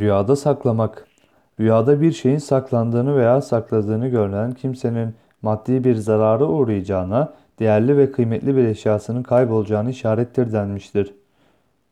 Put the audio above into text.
Rüyada saklamak. Rüyada bir şeyin saklandığını veya sakladığını görülen kimsenin maddi bir zarara uğrayacağına, değerli ve kıymetli bir eşyasının kaybolacağını işarettir denmiştir.